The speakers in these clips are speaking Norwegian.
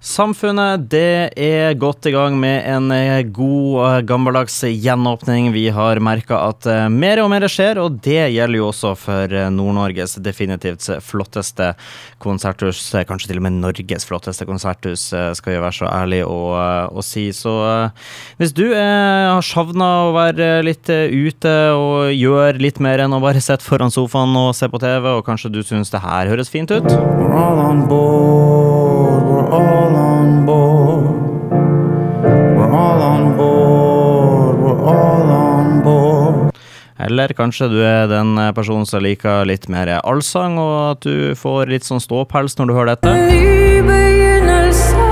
Samfunnet det er godt i gang med en eh, god eh, gammeldags gjenåpning. Vi har merka at eh, mer og mer skjer, og det gjelder jo også for Nord-Norges definitivt flotteste konserthus. Kanskje til og med Norges flotteste konserthus, skal jeg være så ærlig å, å si. Så hvis du er, har savna å være litt ute og gjøre litt mer enn å bare sitte foran sofaen og se på TV, og kanskje du syns det her høres fint ut? All on board, we're all on board. We're all on board, we're all on board. Eller kanskje du er den personen som liker litt mer allsang, og at du får litt sånn ståpels når du hører dette. Ny begynnelse.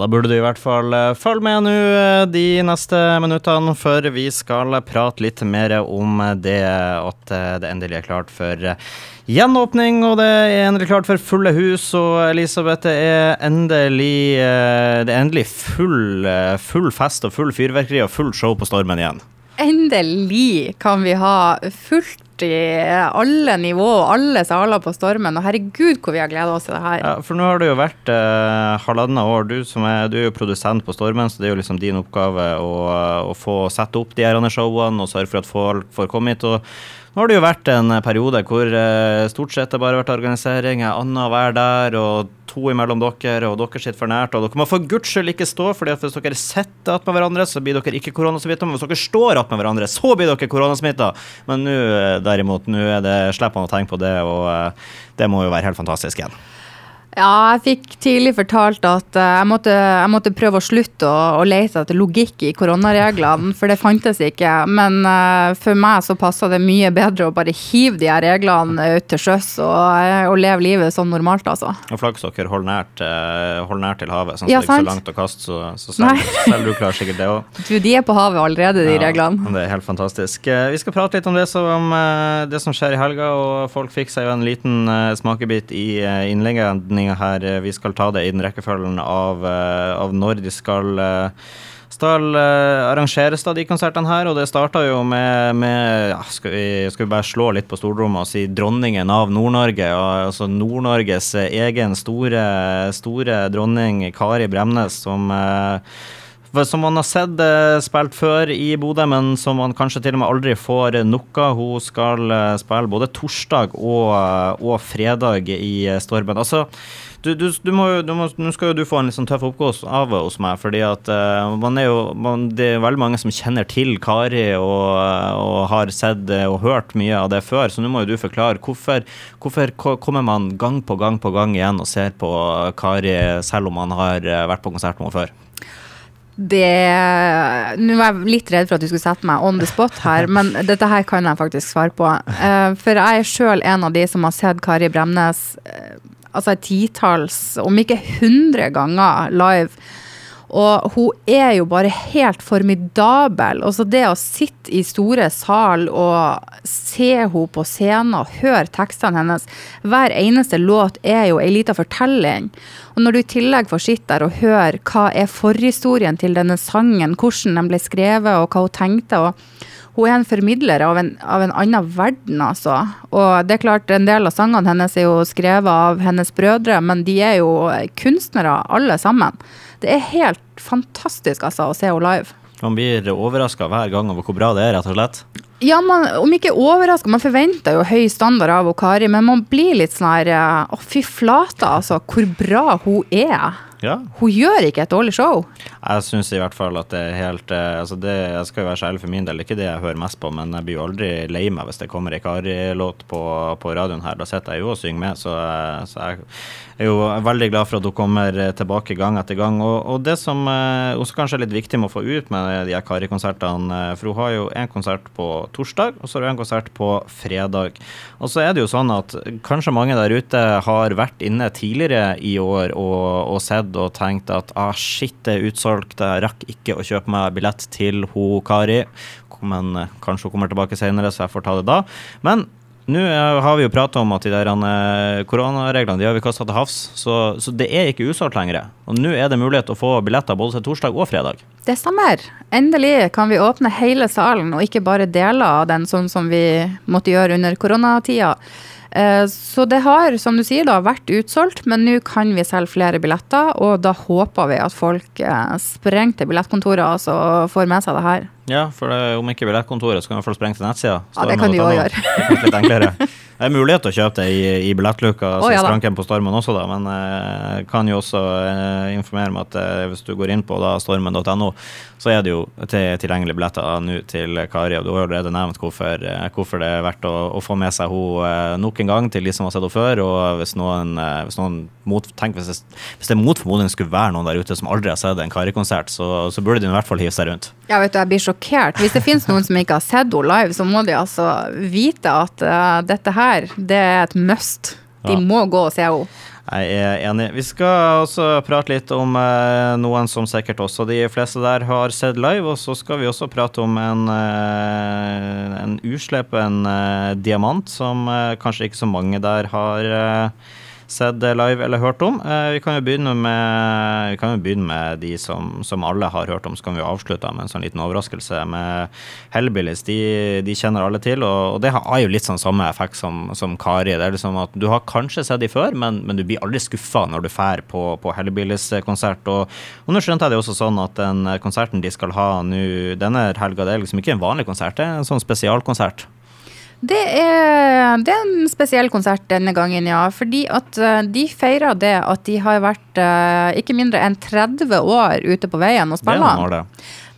Da burde du i hvert fall eh, følge med nå eh, de neste minuttene, før vi skal prate litt mer om det at eh, det endelig er klart for gjenåpning, og det er endelig klart for fulle hus. Og Elisabeth, det er endelig, det er endelig full, full fest og full fyrverkeri og full show på Stormen igjen. Endelig kan vi ha fullt i alle nivå, alle saler på Stormen. Og herregud, hvor vi har gleda oss til det her. Ja, For nå har det jo vært eh, halvannet år. Du, som er, du er jo produsent på Stormen, så det er jo liksom din oppgave å, å få sette opp de her showene og sørge for at folk får komme hit. og nå har det jo vært en periode hvor eh, stort sett det bare har vært organisering. Annenhver der og to imellom dere, og dere sitter for nært. Og dere må for guds skyld ikke stå, fordi at hvis dere sitter attmed hverandre, så blir dere ikke koronasmitta. Men hvis dere står attmed hverandre, så blir dere koronasmitta. Men nå eh, derimot, nå er det slipper man å tenke på det, og eh, det må jo være helt fantastisk igjen. Ja, jeg fikk tidlig fortalt at uh, jeg, måtte, jeg, måtte, prøve å slutte å, å lete etter logikk i koronareglene, for det fantes ikke. Men uh, for meg så passa det mye bedre å bare hive de her reglene ut til sjøs og, og, leve livet som normalt, altså. Og dere holder nært, hold nært til havet, sånn at ja, det ikke er så langt å kaste, så, så selv, selv, du klarer sikkert det òg. Du, de er på havet allerede, de ja, reglene. Det er helt fantastisk. Vi skal prate litt om det som, det som skjer i helga, og folk fikk seg jo en liten smakebit i innlegget sendinga her. Eh, vi skal ta det i den rekkefølgen av, eh, av når de skal eh, skal arrangeres da de konsertene her, og det starta jo med, med ja, skal, vi, skal, vi, bare slå litt på storrommet og si dronningen av Nord-Norge. Altså Nord-Norges egen store, store dronning Kari Bremnes, som som man har sett spilt før i Bodø, men som man kanskje til og med aldri får nok av. Hun skal spille både torsdag og, og fredag i Stormen. Altså, du, du, du må, må, nå skal jo du få en litt sånn tøff oppgave hos meg, fordi at uh, man er jo man, Det er veldig mange som kjenner til Kari og, og, har sett og hørt mye av det før, så nå må jo du forklare hvorfor, hvorfor kommer man gang på gang på gang igjen og ser på Kari selv om man har eh, vært på konsert med henne før? Det Nå var jeg litt redd for at du skulle sette meg on the spot her, men dette her kan jeg faktisk svare på. Uh, for jeg er sjøl en av de som har sett Kari Bremnes uh, altså et titalls, om ikke hundre ganger live. Og hun er jo bare helt formidabel. Også det å sitte i store sal og se henne på scenen og høre tekstene hennes Hver eneste låt er jo ei lita fortelling. Og når du i tillegg får sitte der og høre hva er forhistorien til denne sangen, hvordan den ble skrevet og hva hun tenkte og hun er en formidler av en, av en, annen verden, altså. Og det er klart, en del av sangene hennes er jo skrevet av hennes brødre, men de er jo kunstnere alle sammen. Det er helt fantastisk, altså, å se henne live. Man blir overraska hver gang over hvor bra det er, rett og slett? Ja, man, om ikke overraska, man forventer jo høy standard av Kari, men man blir litt sånn her Å, fy flate, altså, hvor bra hun er. Ja. Hun gjør ikke et dårlig show. Jeg syns i hvert fall at det er helt eh, altså det, Jeg skal jo være så ærlig for min del, det er ikke det jeg hører mest på, men jeg blir jo aldri lei meg hvis det kommer ei Kari-låt på, på, radioen her. Da sitter jeg jo og synger med, så, eh, så, jeg er jo veldig glad for at hun kommer tilbake gang etter gang. Og, og det som eh, også kanskje er litt viktig med å få ut med de Kari-konsertene, for hun har jo en konsert på torsdag, og så har hun en konsert på fredag. Og så er det jo sånn at kanskje mange der ute har vært inne tidligere i år og, og sett og tenkte at ah, shit, det er utsolgt, jeg rakk ikke å kjøpe meg billett til ho Kari. Men eh, kanskje hun kommer tilbake senere, så jeg får ta det da. Men Nå eh, har vi jo prata om at de der eh, koronareglene de har vi kasta til havs, så, så, det er ikke usolgt lenger. Og nå er det mulighet å få billetter både til torsdag og fredag. Det stemmer. Endelig kan vi åpne hele salen, og ikke bare deler av den, sånn som vi måtte gjøre under koronatida. Eh, så det har, som du sier, da, vært utsolgt, men nå kan vi selge flere billetter. Og da håper vi at folk eh, sprenger til billettkontoret altså, og får med seg det her. Ja, for det, om ikke billettkontoret, så kan vi hvert sprenge til nettsida. Ja, det kan de òg gjøre. Det er mulighet til å kjøpe det i, i billettluka, altså oh, ja, skranken på Stormen også, da, men jeg eh, kan jo også eh, informere om at eh, hvis du går inn på stormen.no, så er det jo til, tilgjengelige billetter nå til Kari, og du har allerede nevnt hvorfor, hvorfor, det er verdt å, å få med seg henne nok en gang til de som har sett henne før, og hvis noen, hvis noen mot, tenk hvis det, hvis det mot formodning skulle være noen der ute som aldri har sett en Kari-konsert, så, så, burde de i hvert fall hive seg rundt. Ja, vet du, jeg blir sjokkert. Hvis det finnes noen som ikke har sett henne live, så må de altså vite at uh, dette her her, det er et must. De ja. må gå og se henne. Jeg er enig. Vi skal også prate litt om eh, noen som sikkert også de fleste der har sett live. Og så skal vi også prate om en, eh, en uslepen eh, diamant som eh, kanskje ikke så mange der har eh, sett live eller hørt om. Eh, vi kan jo begynne med, jo begynne med de som, som, alle har hørt om. Så kan vi avslutte med en sånn liten overraskelse med Hellbillies. De, de kjenner alle til, og, og, det har jo litt sånn samme effekt som, som Kari. Det er liksom at Du har kanskje sett de før, men, men du blir aldri skuffa når du drar på, på Hellbillies-konsert. Og, og, nå skjønte jeg det også sånn at den konserten de skal ha nå denne helga, det er liksom ikke en vanlig konsert, det er en sånn spesialkonsert. Det er, det er, en spesiell konsert denne gangen, ja. Fordi at uh, de feirer det at de har vært uh, ikke mindre enn 30 år ute på veien og spiller. Det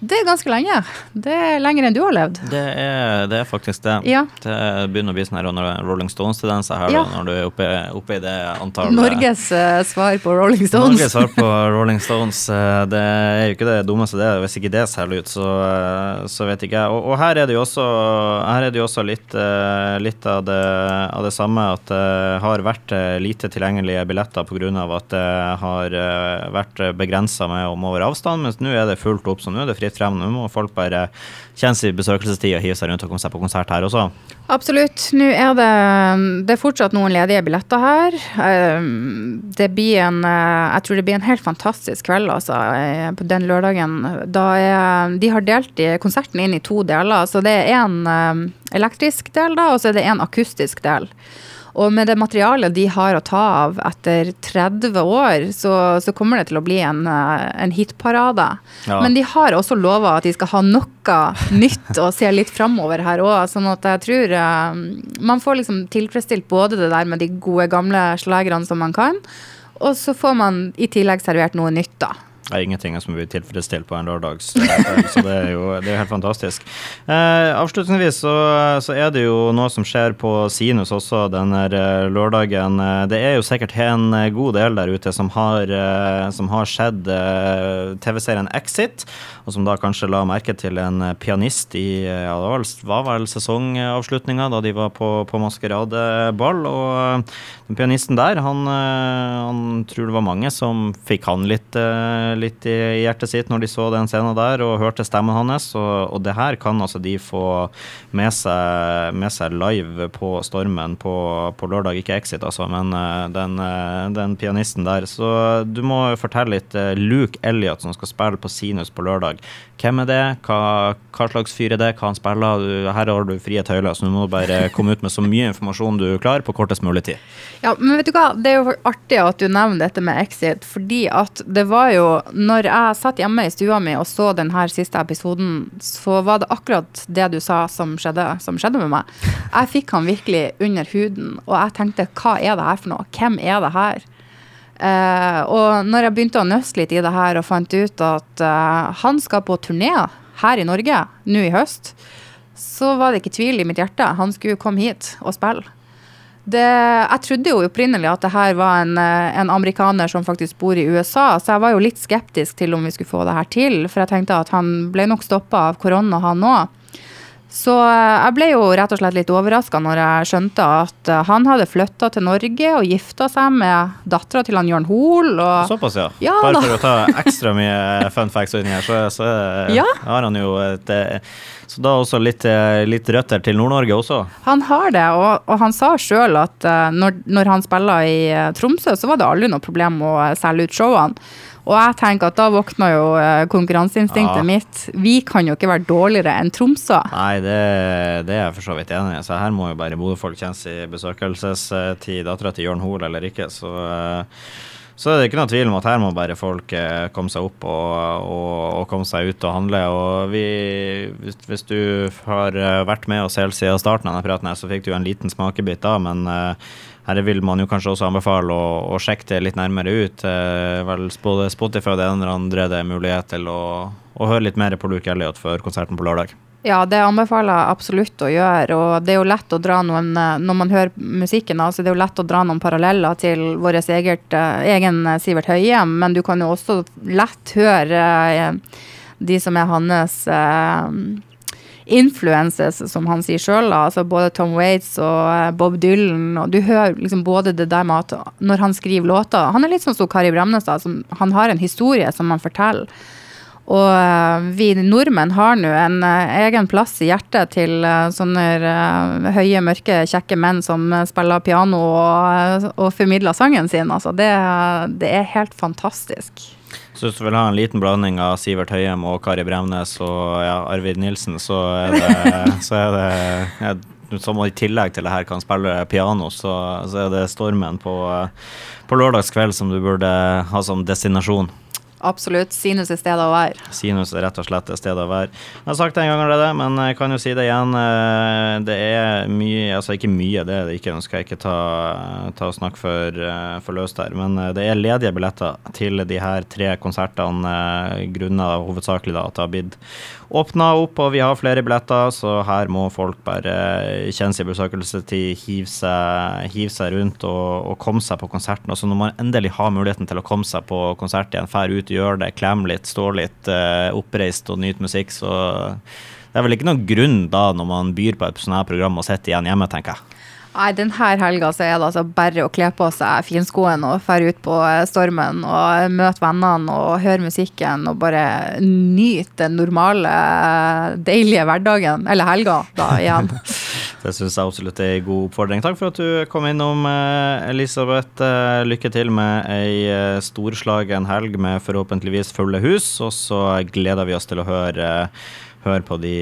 er ganske lenge. Det er lenger enn du har levd. Det er, det er faktisk det. Ja. Det begynner å bli sånn her Rolling Stones-tendenser her ja. da, når du er oppe, oppe, i det antallet Norges uh, svar på Rolling Stones. Norges svar på Rolling Stones. Uh, det er jo ikke det dummeste det. Hvis ikke det ser ut, så, uh, så vet ikke jeg. Og, og, her er det jo også, her er det jo også litt, litt av, det, av, det, samme at det har vært lite tilgjengelige billetter pga. at det har vært begrensa med om over avstand, mens nå er det fullt opp. Så nå er det fritt fritt frem. Nå må folk bare kjenne sin besøkelsestid og hive seg rundt og komme seg på konsert her også. Absolutt. Nå er det, det er fortsatt noen ledige billetter her. Eh, det blir en eh, Jeg tror det blir en helt fantastisk kveld, altså, eh, på den lørdagen. Da er, de har delt konserten inn i to deler. Så det er en elektrisk del, da, og så er det en akustisk del. Og med det materialet de har å ta av etter 30 år, så, så kommer det til å bli en, eh, en hitparade. Ja. Men de har også lova at de skal ha noe nytt og se litt framover her òg. Sånn at jeg tror uh, man får liksom tilfredsstilt både det der med de gode, gamle slagerne som man kan, og så får man i tillegg servert noe nytt, da. Det er ingenting som blir tilfredsstilt på en lørdags så det er jo det er helt fantastisk. Eh, avslutningsvis så, så, er det jo noe som skjer på Sinus også denne eh, lørdagen. Eh, det er jo sikkert en eh, god del der ute som har, som har sett TV-serien Exit, og som da kanskje la merke til en pianist i ja, det var vel sesongavslutninga da de var på, på maskeradeball. Og den pianisten der, han, han tror det var mange som fikk han litt litt i hjertet sitt når de så den scenen der og hørte stemmen hans. Og, og det her kan altså de få med seg, med seg live på Stormen på, på, lørdag. Ikke Exit, altså, men uh, den, uh, den, pianisten der. Så du må fortelle litt. Uh, Luke Elliot som skal spille på Sinus på lørdag. Hvem er det? Hva, hva slags fyr er det? Hva han spiller? Du, her har du frie tøyler, så du må bare komme ut med så mye informasjon du klarer på kortest mulig tid. Ja, men vet du hva? Det er jo artig at du nevner dette med Exit, fordi at det var jo når jeg satt hjemme i stua mi og så denne siste episoden, så var det akkurat det du sa som skjedde, som skjedde med meg. Jeg fikk han virkelig under huden, og jeg tenkte hva er det her for noe? Hvem er det her? Uh, og når jeg begynte å nøste litt i det her og fant ut at uh, han skal på turné her i Norge nå i høst, så var det ikke tvil i mitt hjerte. Han skulle komme hit og spille. Det, jeg trodde jo opprinnelig at det her var en, eh, en, amerikaner som faktisk bor i USA, så jeg var jo litt skeptisk til om vi skulle få det her til. For jeg tenkte at han ble nok stoppa av korona, han òg. Så eh, jeg ble jo rett og slett litt overraska når jeg skjønte at eh, han hadde flytta til Norge og gifta seg med dattera til han Jørn Hoel. Såpass, ja. ja Bare for å ta ekstra mye fun facts inni her, så, så ja. har han jo et Så da også litt, litt røtter til Nord-Norge også? Han har det, og, og han sa sjøl at uh, når, når, han spiller i uh, Tromsø, så var det aldri noe problem å uh, selge ut showene. Og jeg tenker at da våkner jo konkurranseinstinktet ja. mitt. Vi kan jo ikke være dårligere enn Tromsø. Nei, det, det er jeg for så vidt enig i. Så her må jo bare Bodø-folk kjennes i besøkelsestid, dattera til Jørn Hoel eller ikke. Så så er det ikke noe tvil om at her må bare folk eh, komme seg opp og, og, og, komme seg ut og handle. Og vi, hvis, hvis du har eh, vært med oss helt siden starten av denne praten, her, så fikk du en liten smakebit da, men uh, her vil man jo kanskje også anbefale å, å sjekke det litt nærmere ut. Vel, både Spotify og det ene eller andre det er mulighet til å, å høre litt mer på Luke Elliot før konserten på lørdag. Ja, det anbefaler jeg absolutt å gjøre. Og det er jo lett å dra noen eh, Når man hører musikken, altså det er jo lett å dra noen paralleller til vår eh, egen eh, Sivert Høie, men du kan jo også lett høre de som er hans influences, som han sier sjøl. Altså både Tom Waits og Bob Dylan. Og du hører liksom både det der med at når han skriver låter Han er litt sånn som Kari Bremnes, han har en historie som han forteller. Og eh, vi nordmenn har nå en eh, egen plass i hjertet til eh, sånne høye, mørke, kjekke menn som spiller piano og, og formidler sangen sin. Altså, det, det er helt fantastisk. Så hvis du vil ha en liten blanding av Sivert Høyem og Kari Bremnes og ja, Arvid Nilsen, så er det, så er det ja, som i tillegg til det her kan spille piano, så, så er det Stormen på, på lørdagskveld som du burde ha som destinasjon. Absolutt. Sinus er stedet å være. Sinus er rett og slett stedet å være. Jeg har sagt det en gang allerede, men jeg kan jo si det igjen. Eh, det er mye Altså ikke mye, det er det ikke. Nå skal jeg ikke ta, ta og snakke for, eh, for, løst her. Men eh, det er ledige billetter til de her tre konsertene grunnet hovedsakelig da, at det har blitt åpna opp, og vi har flere billetter, så her må folk bare kjenne sin besøkelsestid, hive seg, hive seg rundt og, og, komme seg på konserten. Og så når man endelig har muligheten til å komme seg på konsert igjen, fær ut, gjør det, klem litt, stå litt uh, oppreist og nyte musikk, så det er vel ikke noen grunn da, når man byr på et sånt her program, å sitte igjen hjemme, tenker jeg. Nei, denne helga så er det altså bare å kle på seg finskoene og dra ut på eh, stormen og møte vennene og høre musikken og bare nyte den normale, deilige hverdagen. Eller helga, da igjen. det syns jeg absolutt er en god oppfordring. Takk for at du kom innom, eh, Elisabeth. Eh, lykke til med ei storslagen helg med forhåpentligvis fulle hus, og så gleder vi oss til å høre høre på de,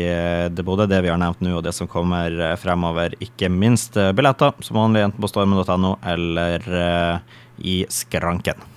det, både det vi har nevnt nå og det som kommer eh, fremover. Ikke minst eh, billetter, som vanlig enten på stormen.no eller i skranken.